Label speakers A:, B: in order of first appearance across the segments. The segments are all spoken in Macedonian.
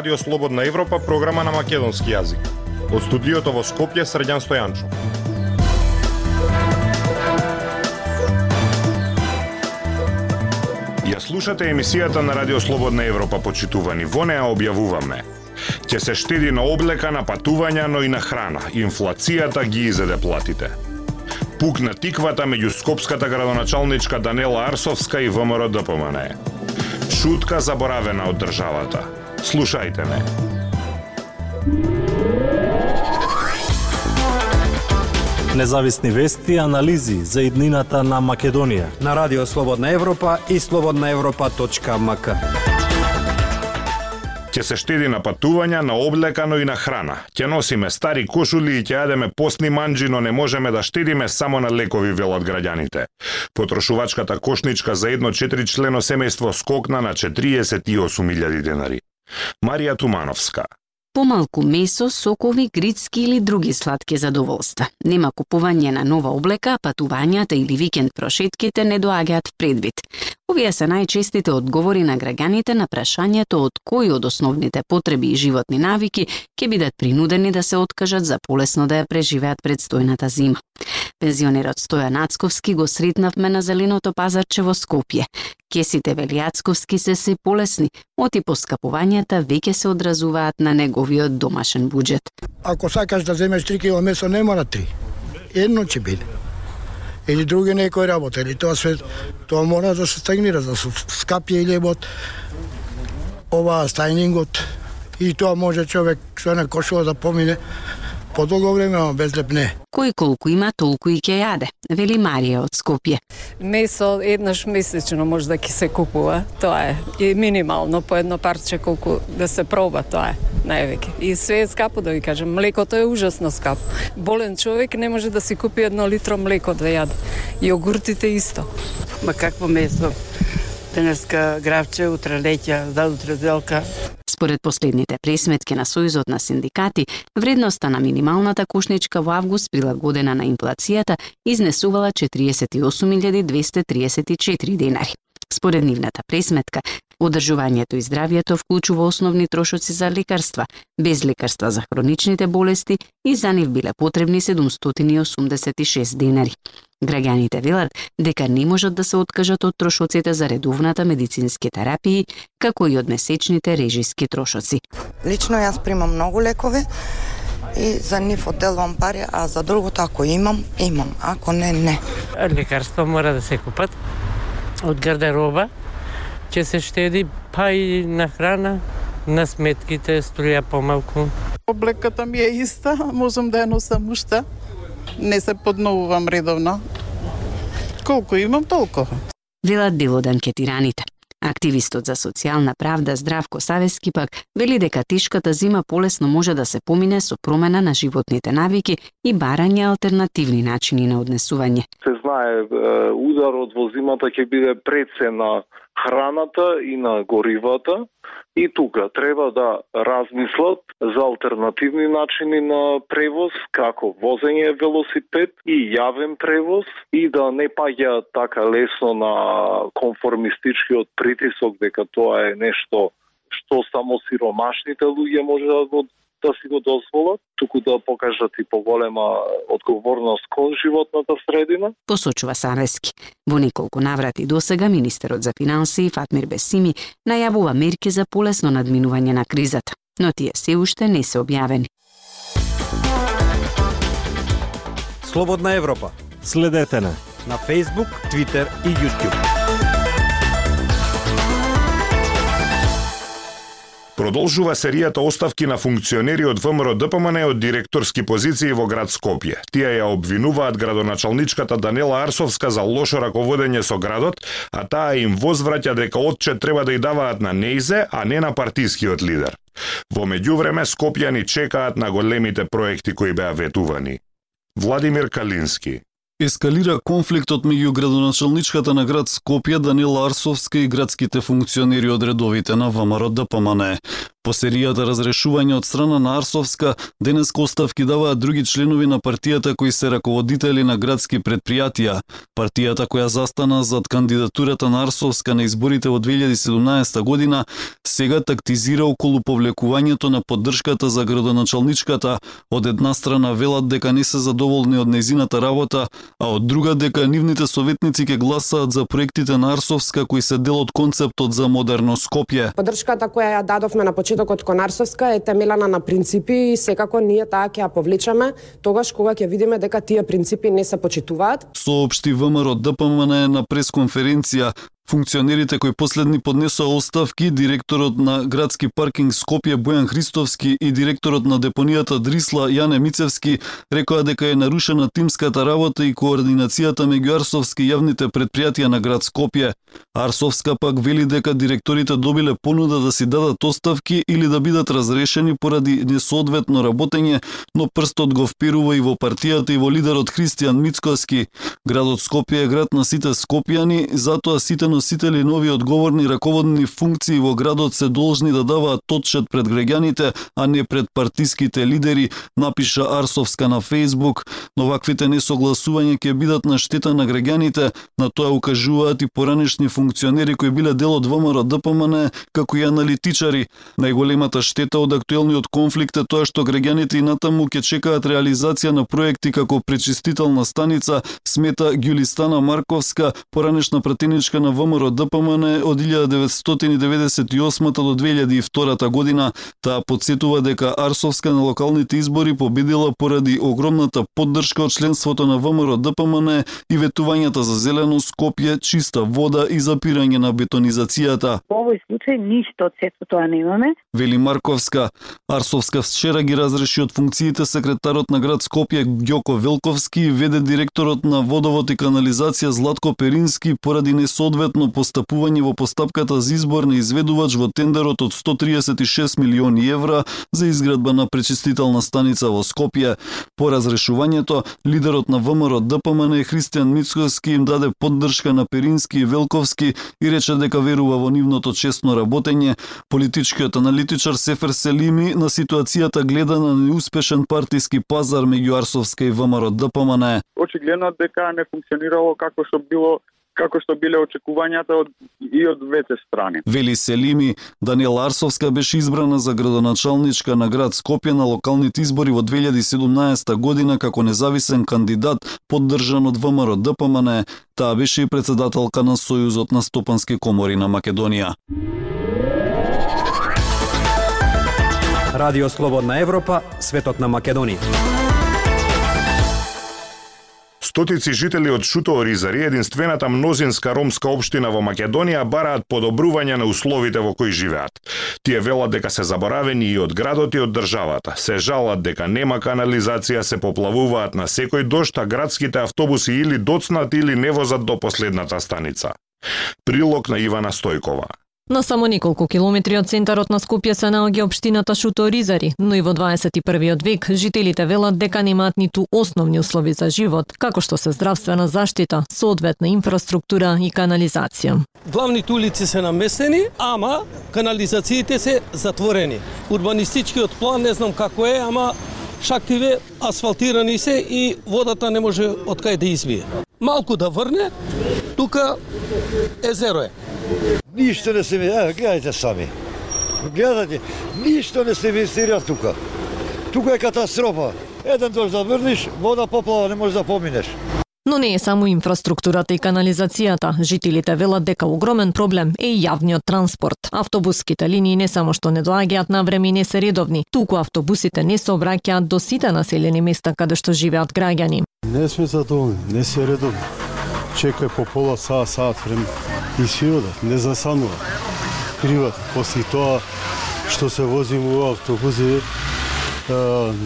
A: Радио Слободна Европа, програма на македонски јазик. Од студиото во Скопје, Срđан Стојанчо. Ја слушате емисијата на Радио Слободна Европа, почитувани. Во неа објавуваме Ќе се штеди на облека, на патувања, но и на храна. Инфлацијата ги изеде платите. Пукна тиквата меѓу Скопската градоначалничка Данела Арсовска и ВМРО ДПМН. Шутка заборавена од државата. Слушајте ме.
B: Независни вести и анализи за иднината на Македонија.
C: На Радио Слободна Европа и слободнаевропа.мк.
A: Ќе се штеди на патувања, на облека, но и на храна. Ќе носиме стари кошули и ќе јадеме постни манџи, но не можеме да штедиме само на лекови, велат граѓаните. Потрошувачката кошничка за едно четиричлено семејство скокна на 48.000 денари. Марија Тумановска
D: помалку месо, сокови, грицки или други сладки задоволства. Нема купување на нова облека, патувањата или викенд прошетките не доаѓаат предвид. Овие се најчестите одговори на граѓаните на прашањето од кои од основните потреби и животни навики ќе бидат принудени да се откажат за полесно да ја преживеат предстојната зима. Пензионерот Стојан Ацковски го сретнавме на зеленото пазарче во Скопје. Кесите Велијацковски се се полесни, оти поскапувањата веќе се одразуваат на неговиот домашен буџет.
E: Ако сакаш да земеш 3 кило месо, не мора 3. Едно ќе биде. Или други некој работа, или тоа све, тоа мора да се стагнира, да се скапје или лебот, ова стајнингот, и тоа може човек со на кошува да помине подолго време, ама без леп не.
D: Кој колку има, толку и ќе јаде, вели Марија од Скопје.
F: Месо еднаш месечно може да ќе се купува, тоа е. И минимално по едно парче колку да се проба, тоа е највеќе. И све е скапо да ви кажам, млекото е ужасно скапо. Болен човек не може да си купи едно литро млеко да јаде. Јогуртите исто.
G: Ма какво месо? Денеска гравче, утре леќа, утре зелка.
D: Според последните пресметки на Сојузот на синдикати, вредноста на минималната кошничка во август прилагодена на инфлацијата изнесувала 48.234 денари. Според нивната пресметка, Одржувањето и здравјето вклучува основни трошоци за лекарства, без лекарства за хроничните болести и за нив биле потребни 786 денари. Граѓаните велат дека не можат да се откажат од трошоците за редовната медицински терапии, како и од месечните режиски трошоци.
H: Лично јас примам многу лекови и за нив одделувам пари, а за другото ако имам, имам, ако не, не.
G: Лекарства мора да се купат од гардероба, ќе се штеди, па и на храна, на сметките струја помалку.
I: Облеката ми е иста, можам да ја носам уште. Не се подновувам редовно. Колку имам, толку.
D: Велат дел од анкетираните. Активистот за социјална правда Здравко Савески пак вели дека тешката зима полесно може да се помине со промена на животните навики и барање алтернативни начини на однесување.
J: Се знае, ударот во зимата ќе биде пред на храната и на горивата. И тука треба да размислат за алтернативни начини на превоз, како возење велосипед и јавен превоз и да не паѓа така лесно на конформистичкиот притисок дека тоа е нешто што само сиромашните луѓе може да го да си го дозволат, туку да покажат и поголема одговорност кон животната средина.
D: Посочува Савески. Во неколку наврати досега министерот за финансии Фатмир Бесими најавува мерки за полесно надминување на кризата, но тие се уште не се објавени.
C: Слободна Европа.
B: Следете на
C: на Facebook, Twitter и YouTube.
A: Продолжува серијата оставки на функционери од ВМРО ДПМН од директорски позиции во град Скопје. Тие ја обвинуваат градоначалничката Данела Арсовска за лошо раководење со градот, а таа им возвраќа дека отчет треба да ја даваат на нејзе, а не на партискиот лидер. Во меѓувреме Скопјани чекаат на големите проекти кои беа ветувани. Владимир Калински
K: Ескалира конфликтот меѓу градоначалничката на град Скопје Данила Арсовска и градските функционери од редовите на ВМРО да ДПМН. По серијата разрешување од страна на Арсовска, денес оставки даваат други членови на партијата кои се раководители на градски предпријатија. Партијата која застана зад кандидатурата на Арсовска на изборите во 2017 година, сега тактизира околу повлекувањето на поддршката за градоначалничката. Од една страна велат дека не се задоволни од незината работа, а од друга дека нивните советници ќе гласаат за проектите на Арсовска кои се дел од концептот за модерно Скопје.
L: Поддршката која ја дадовме на почетокот кон Арсовска е темелена на принципи и секако ние таа ќе ја повлечеме тогаш кога ќе видиме дека тие принципи не се почитуваат.
K: Соопшти ВМРО ДПМН на пресконференција Функционерите кои последни поднесоа оставки, директорот на градски паркинг Скопје Бојан Христовски и директорот на депонијата Дрисла Јане Мицевски рекоа дека е нарушена тимската работа и координацијата меѓу Арсовски јавните предпријатија на град Скопје. Арсовска пак вели дека директорите добиле понуда да си дадат оставки или да бидат разрешени поради несоодветно работење, но прстот го впирува и во партијата и во лидерот Христијан Мицковски. Градот Скопје е град на сите скопјани, затоа сите носители нови одговорни раководни функции во градот се должни да даваат отчет пред граѓаните, а не пред партиските лидери, напиша Арсовска на Фейсбук, но ваквите несогласувања ќе бидат на штета на граѓаните, на тоа укажуваат и поранешни функционери кои биле дел од ВМРО ДПМН, како и аналитичари. Најголемата штета од актуелниот конфликт е тоа што граѓаните и натаму ќе чекаат реализација на проекти како пречистителна станица, смета Ѓулистана Марковска, поранешна пратеничка на ВМРО ДПМН од 1998 до 2002 година. Таа подсетува дека Арсовска на локалните избори победила поради огромната поддршка од членството на ВМРО ДПМН и ветувањата за зелено Скопје, чиста вода и запирање на бетонизацијата.
M: Во овој случај ништо од сето тоа немаме.
K: Вели Марковска, Арсовска вчера ги разреши од функциите секретарот на град Скопје Ѓоко Велковски и веде директорот на водовод и канализација Златко Перински поради несоодветно постапување во постапката за избор на изведувач во тендерот од 136 милиони евра за изградба на пречистителна станица во Скопје. По разрешувањето, лидерот на ВМРО ДПМН Христијан Мицковски им даде поддршка на Перински и Велковски и рече дека верува во нивното честно работење. Политичкиот аналитичар Сефер Селими на ситуацијата гледа на неуспешен партиски пазар меѓу Арсовска и ВМРО ДПМН.
N: Очигледно дека не функционирало како што било како што биле очекувањата од, и од двете страни.
K: Вели Селими, Даниела Арсовска беше избрана за градоначалничка на град Скопје на локалните избори во 2017 година како независен кандидат поддржан од ВМРО ДПМН. Таа беше и председателка на Сојузот на стопански комори на Македонија.
C: Радио Слободна Европа, светот на Македонија.
A: Стотици жители од Шутооризари, единствената мнозинска ромска општина во Македонија, бараат подобрување на условите во кои живеат. Тие велат дека се заборавени и од градот и од државата. Се жалат дека нема канализација, се поплавуваат на секој дошт, а градските автобуси или доцнат или не возат до последната станица. Прилог на Ивана Стојкова.
O: На само неколку километри од центарот на Скопје се наоѓа општината Шуторизари, но и во 21 век жителите велат дека немаат ниту основни услови за живот, како што се здравствена заштита, соодветна инфраструктура и канализација.
P: Главните улици се наместени, ама канализациите се затворени. Урбанистичкиот план не знам како е, ама шактиве асфалтирани се и водата не може од кај да избие. Малку да врне, тука езеро е.
Q: Ништо не се ми... Ево, гледайте сами. Гледате, ништо не се инвестира тука. Тука е катастрофа. Еден дожд да врниш, вода поплава, не можеш да поминеш.
O: Но не е само инфраструктурата и канализацијата. Жителите велат дека огромен проблем е и јавниот транспорт. Автобуските линии не само што не доаѓаат на време и не се редовни, туку автобусите не се обраќаат до сите населени места каде што живеат граѓани.
R: Не сме задоволни, не се редовни. Чекај по пола саа саат време и си одат, не засанува. Криват, после тоа што се возим во автобуси,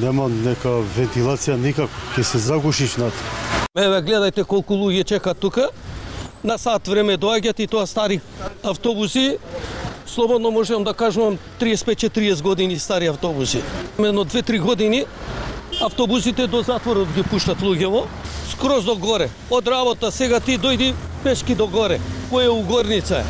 R: нема нека вентилација никако, ќе се загушиш над.
P: Еве гледајте колку луѓе чекаат тука. На сат време доаѓаат и тоа стари автобуси. Слободно можам да кажувам 35-40 години стари автобуси. Мено 2-3 години автобусите до затворот ги пуштат луѓево, скроз до горе. Од работа сега ти дојди пешки до горе. Кој е у горница?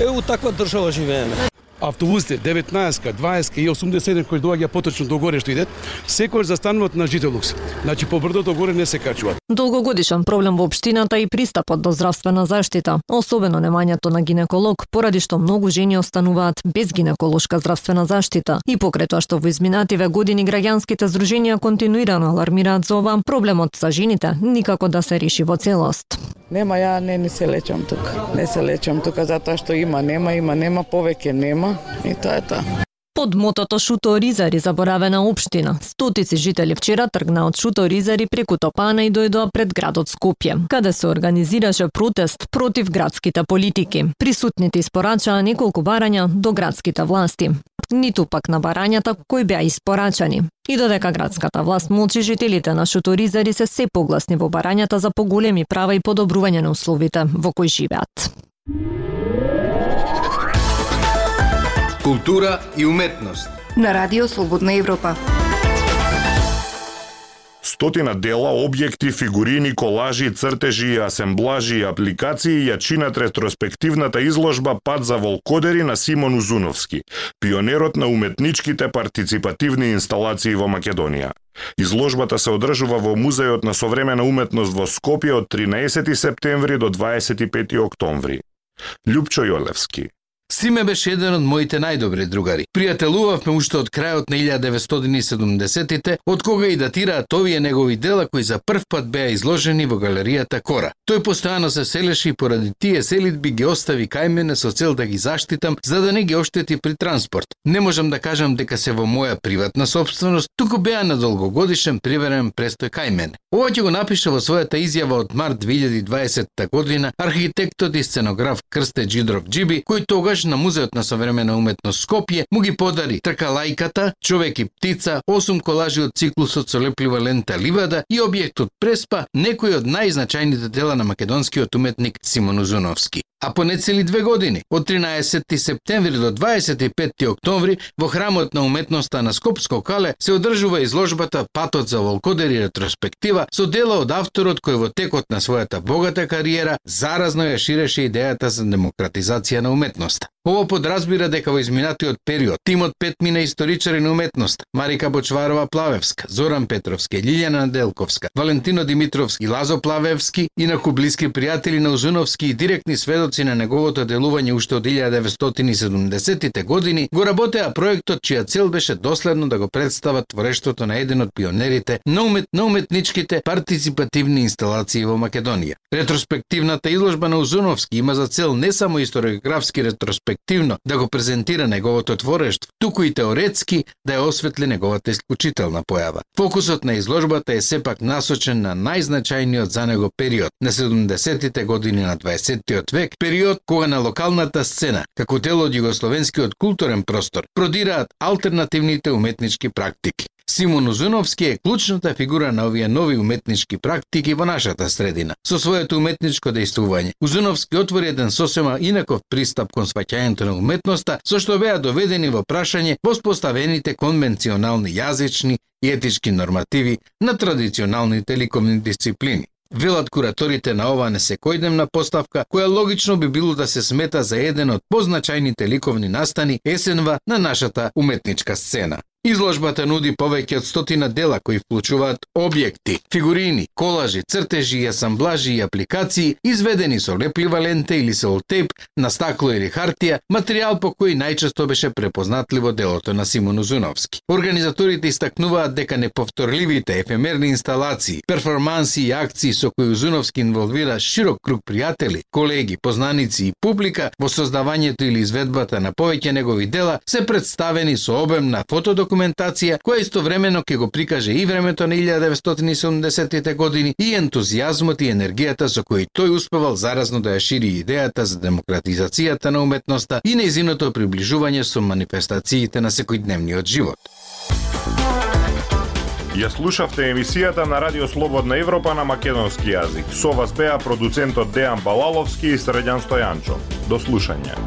P: Е, у таква држава живееме
S: автобусите 19-ка, 20-ка и 87 кои доаѓа поточно до горе што идет, секој застануваат на Жителукс. Значи по брдото горе не се качуваат.
O: Долгогодишен проблем во општината и пристапот до здравствена заштита, особено немањето на гинеколог, поради што многу жени остануваат без гинеколошка здравствена заштита. И покрај тоа што во изминативе години граѓанските здруженија континуирано алармираат за ова, проблемот со жените никако да се реши во целост.
T: Нема, ја не, не се лечам тука. Не се лечам тука затоа што има, нема, има, нема, повеќе нема и тоа е тоа.
O: Под мотото Шуто Ризари заборавена општина, стотици жители вчера тргна од Шуто Ризари преку Топана и дојдоа пред градот Скопје, каде се организираше протест против градските политики. Присутните испорачаа неколку барања до градските власти, ниту пак на барањата кои беа испорачани. И додека градската власт молчи, жителите на Шуто Ризари се се погласни во барањата за поголеми права и подобрување на условите во кои живеат.
U: Култура и уметност.
V: На Радио Слободна Европа.
A: Стотина дела, објекти, фигурини, колажи, цртежи, асемблажи и апликации ја чинат ретроспективната изложба Пат за волкодери на Симон Узуновски, пионерот на уметничките партиципативни инсталации во Македонија. Изложбата се одржува во Музејот на современа уметност во Скопје од 13 септември до 25 октомври. Лјупчо Јолевски
U: Симе беше еден од моите најдобри другари. Пријателувавме уште од крајот на 1970-тите, од кога и датираат овие негови дела кои за прв пат беа изложени во галеријата Кора. Тој постојано се селеше и поради тие селитби ги остави кај мене со цел да ги заштитам, за да не ги оштети при транспорт. Не можам да кажам дека се во моја приватна собственост, туку беа на долгогодишен приверен престој кај мене. Ова ќе го напише во својата изјава од март 2020 година архитектот и сценограф Крсте Джидров Джиби, кој тогаш на Музеот на современа уметност Скопје му ги подари тркалајката, човек и птица, осум колажи од циклусот со леплива лента Ливада и објектот Преспа, некои од најзначајните дела на македонскиот уметник Симон Узуновски. А по нецели две години, од 13 септември до 25 октомври, во Храмот на уметноста на Скопско кале се одржува изложбата Патот за волкодери ретроспектива со дела од авторот кој во текот на својата богата кариера заразно ја ширеше идејата за демократизација на уметноста. Ово подразбира дека во изминатиот период тимот петмина историчари на уметност Марика Бочварова Плавевска, Зоран Петровски, Лилјана Делковска, Валентино Димитровски, Лазо Плавевски и на блиски пријатели на Узуновски и директни сведоци на неговото делување уште од 1970-тите години, го работеа проектот чија цел беше доследно да го представат творештвото на еден од пионерите на, умет, на уметничките партиципативни инсталации во Македонија. Ретроспективната изложба на Узуновски има за цел не само историографски ефективно да го презентира неговото творештво, туку и теоретски да ја осветли неговата исклучителна појава. Фокусот на изложбата е сепак насочен на најзначајниот за него период на 70-тите години на 20-тиот век, период кога на локалната сцена, како дел од југословенскиот културен простор, продираат алтернативните уметнички практики. Симон Узуновски е клучната фигура на овие нови уметнички практики во нашата средина. Со своето уметничко дејствување, Узуновски отвори еден сосема инаков пристап кон сваќањето на уметноста, со што беа доведени во прашање воспоставените конвенционални јазични и етички нормативи на традиционалните ликовни дисциплини. Велат кураторите на ова несекојдневна поставка, која логично би било да се смета за еден од позначајните ликовни настани есенва на нашата уметничка сцена. Изложбата нуди повеќе од стотина дела кои вклучуваат објекти, фигурини, колажи, цртежи, асамблажи и апликации изведени со леплива лента или селотеп, на стакло или хартија, материјал по кој најчесто беше препознатливо делото на Симон Узуновски. Организаторите истакнуваат дека неповторливите ефемерни инсталации, перформанси и акции со кои Узуновски инволвира широк круг пријатели, колеги, познаници и публика во создавањето или изведбата на повеќе негови дела се представени со обем на фотодокументација документација која истовремено ќе го прикаже и времето на 1970-тите години и ентузијазмот и енергијата со кој тој успевал заразно да ја шири идејата за демократизацијата на уметноста и неизиното приближување со манифестациите на секојдневниот живот.
A: Ја слушавте емисијата на Радио Слободна Европа на македонски јазик. Со вас беа продуцентот Дејан Балаловски и Средјан Стојанчо. До слушање.